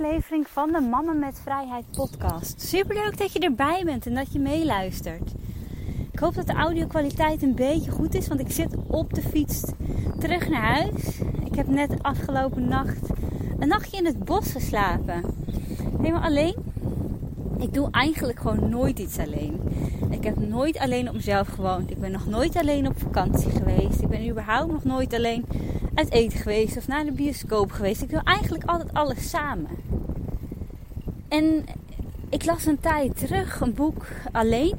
Aflevering van de Mama met Vrijheid podcast. Super leuk dat je erbij bent en dat je meeluistert. Ik hoop dat de audio-kwaliteit een beetje goed is, want ik zit op de fiets terug naar huis. Ik heb net afgelopen nacht een nachtje in het bos geslapen. Helemaal alleen. Ik doe eigenlijk gewoon nooit iets alleen. Ik heb nooit alleen op mezelf gewoond. Ik ben nog nooit alleen op vakantie geweest. Ik ben überhaupt nog nooit alleen uit eten geweest of naar de bioscoop geweest. Ik doe eigenlijk altijd alles samen. En ik las een tijd terug een boek alleen.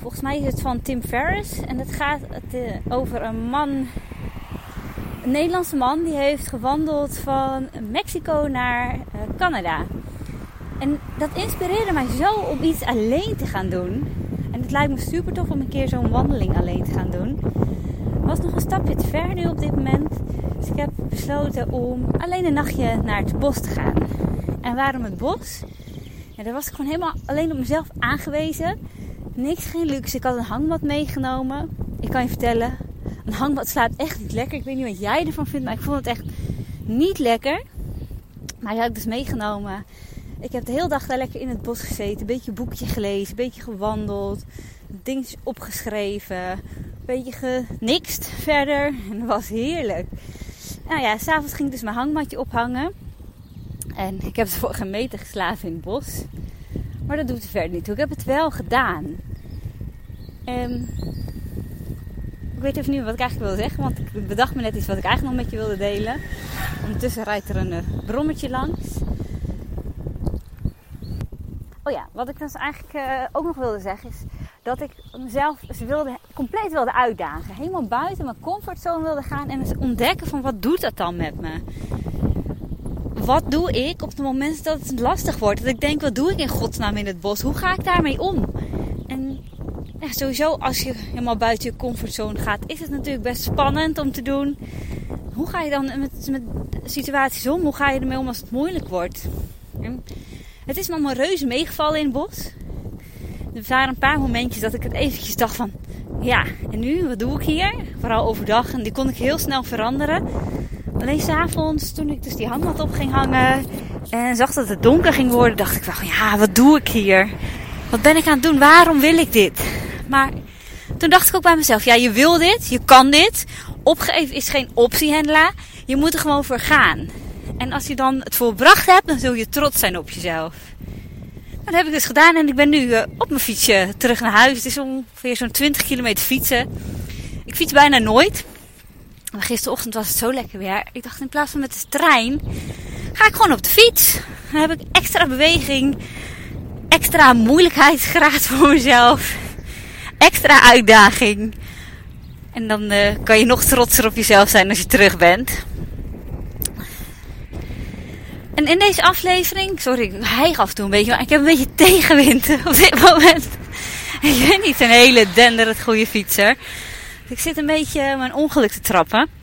Volgens mij is het van Tim Ferriss. En het gaat eh, over een man, een Nederlandse man, die heeft gewandeld van Mexico naar eh, Canada. En dat inspireerde mij zo om iets alleen te gaan doen. En het lijkt me super tof om een keer zo'n wandeling alleen te gaan doen. Was nog een stapje te ver nu op dit moment. Dus ik heb besloten om alleen een nachtje naar het bos te gaan. En waarom het bos? Ja, daar was ik gewoon helemaal alleen op mezelf aangewezen. Niks, geen luxe. Ik had een hangmat meegenomen. Ik kan je vertellen, een hangmat slaapt echt niet lekker. Ik weet niet wat jij ervan vindt, maar ik vond het echt niet lekker. Maar die had ik dus meegenomen. Ik heb de hele dag daar lekker in het bos gezeten. Een beetje boekje gelezen, een beetje gewandeld. Dingetjes opgeschreven. Een beetje genikst verder. En dat was heerlijk. Nou ja, s'avonds ging ik dus mijn hangmatje ophangen. En ik heb ervoor geen meter geslapen in het bos. Maar dat doet er verder niet toe. Ik heb het wel gedaan. Um, ik weet even niet wat ik eigenlijk wilde zeggen. Want ik bedacht me net iets wat ik eigenlijk nog met je wilde delen. Ondertussen rijdt er een eh, brommetje langs. Oh ja, wat ik dus eigenlijk uh, ook nog wilde zeggen is dat ik mezelf wilde, compleet wilde uitdagen. Helemaal buiten mijn comfortzone wilde gaan en eens ontdekken van wat doet dat dan met me. Wat doe ik op het moment dat het lastig wordt? Dat ik denk, wat doe ik in godsnaam in het bos? Hoe ga ik daarmee om? En sowieso als je helemaal buiten je comfortzone gaat, is het natuurlijk best spannend om te doen. Hoe ga je dan met, met situaties om? Hoe ga je ermee om als het moeilijk wordt? Het is me allemaal reuze meegevallen in het bos. Er waren een paar momentjes dat ik het eventjes dacht van... Ja, en nu? Wat doe ik hier? Vooral overdag. En die kon ik heel snel veranderen. Alleen s'avonds, toen ik dus die hangmat op ging hangen... En zag dat het donker ging worden, dacht ik wel... Ja, wat doe ik hier? Wat ben ik aan het doen? Waarom wil ik dit? Maar toen dacht ik ook bij mezelf... Ja, je wil dit. Je kan dit. Opgeven is geen optie, Hendla. Je moet er gewoon voor gaan. En als je dan het volbracht hebt, dan zul je trots zijn op jezelf. Dat heb ik dus gedaan en ik ben nu uh, op mijn fietsje terug naar huis. Het is ongeveer zo'n 20 kilometer fietsen. Ik fiets bijna nooit. Maar gisterochtend was het zo lekker weer. Ik dacht in plaats van met de trein, ga ik gewoon op de fiets. Dan heb ik extra beweging, extra moeilijkheidsgraad voor mezelf, extra uitdaging. En dan uh, kan je nog trotser op jezelf zijn als je terug bent. En in deze aflevering, sorry, ik hijg af en een beetje, maar ik heb een beetje tegenwind op dit moment. Ik ben niet een hele dender het goede fietser. Ik zit een beetje mijn ongeluk te trappen.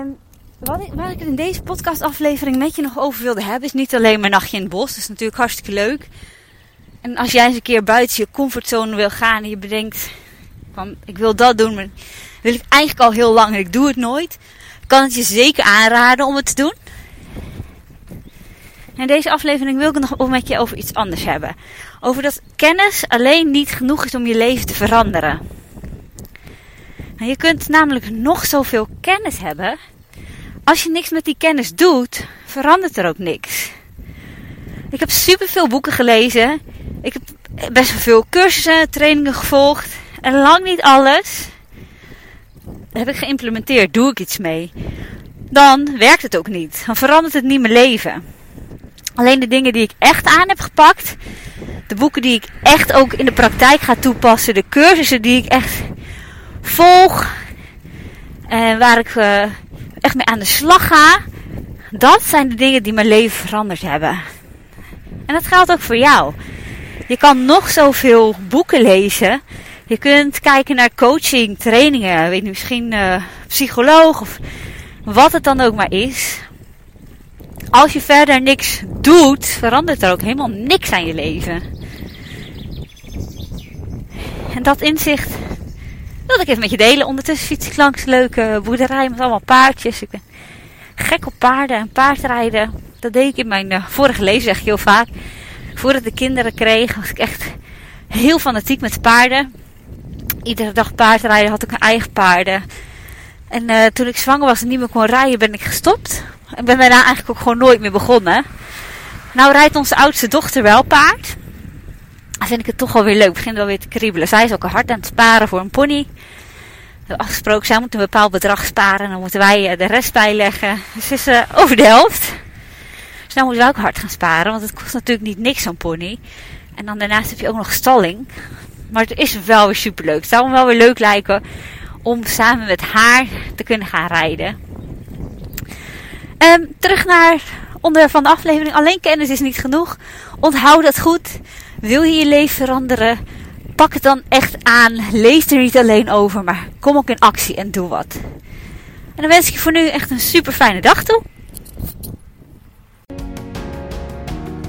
En wat ik, waar ik het in deze podcastaflevering met je nog over wilde hebben, is niet alleen mijn nachtje in het bos. Dat is natuurlijk hartstikke leuk. En als jij eens een keer buiten je comfortzone wil gaan en je bedenkt van ik wil dat doen, maar wil ik eigenlijk al heel lang en ik doe het nooit. Kan het je zeker aanraden om het te doen. In deze aflevering wil ik het nog met je over iets anders hebben. Over dat kennis alleen niet genoeg is om je leven te veranderen. Je kunt namelijk nog zoveel kennis hebben. Als je niks met die kennis doet, verandert er ook niks. Ik heb superveel boeken gelezen. Ik heb best wel veel cursussen, trainingen gevolgd. En lang niet alles heb ik geïmplementeerd. Doe ik iets mee. Dan werkt het ook niet. Dan verandert het niet mijn leven. Alleen de dingen die ik echt aan heb gepakt. De boeken die ik echt ook in de praktijk ga toepassen. De cursussen die ik echt volg. En waar ik uh, echt mee aan de slag ga. Dat zijn de dingen die mijn leven veranderd hebben. En dat geldt ook voor jou. Je kan nog zoveel boeken lezen. Je kunt kijken naar coaching, trainingen, weet je, misschien uh, psycholoog of wat het dan ook maar is. Als je verder niks doet, verandert er ook helemaal niks aan je leven. En dat inzicht wil ik even met je delen. Ondertussen fiets ik langs een leuke boerderij met allemaal paardjes. Ik ben gek op paarden en paardrijden. Dat deed ik in mijn uh, vorige leven, ik heel vaak. Voordat ik kinderen kreeg, was ik echt heel fanatiek met paarden. Iedere dag paardrijden had ik een eigen paarden. En uh, toen ik zwanger was en niet meer kon rijden, ben ik gestopt. En ben daarna eigenlijk ook gewoon nooit meer begonnen. Nou rijdt onze oudste dochter wel paard. Dan vind ik het toch wel weer leuk. Ik begin wel weer te kriebelen. Zij is ook hard aan het sparen voor een pony. We hebben afgesproken, zij moet een bepaald bedrag sparen. En dan moeten wij de rest bijleggen. Dus is uh, over de helft. Dus nou moeten we ook hard gaan sparen. Want het kost natuurlijk niet niks zo'n pony. En dan daarnaast heb je ook nog stalling. Maar het is wel weer super leuk. Het zou me wel weer leuk lijken om samen met haar te kunnen gaan rijden. Um, terug naar onderwerp van de aflevering. Alleen kennis is niet genoeg. Onthoud dat goed. Wil je je leven veranderen? Pak het dan echt aan. Lees er niet alleen over, maar kom ook in actie en doe wat. En dan wens ik je voor nu echt een super fijne dag toe.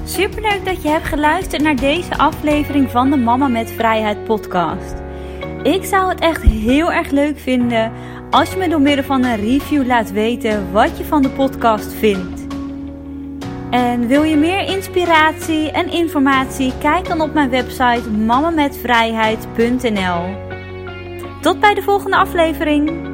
Super leuk dat je hebt geluisterd naar deze aflevering van de Mama met Vrijheid podcast. Ik zou het echt heel erg leuk vinden als je me door middel van een review laat weten wat je van de podcast vindt. En wil je meer inspiratie en informatie? Kijk dan op mijn website mamametvrijheid.nl. Tot bij de volgende aflevering.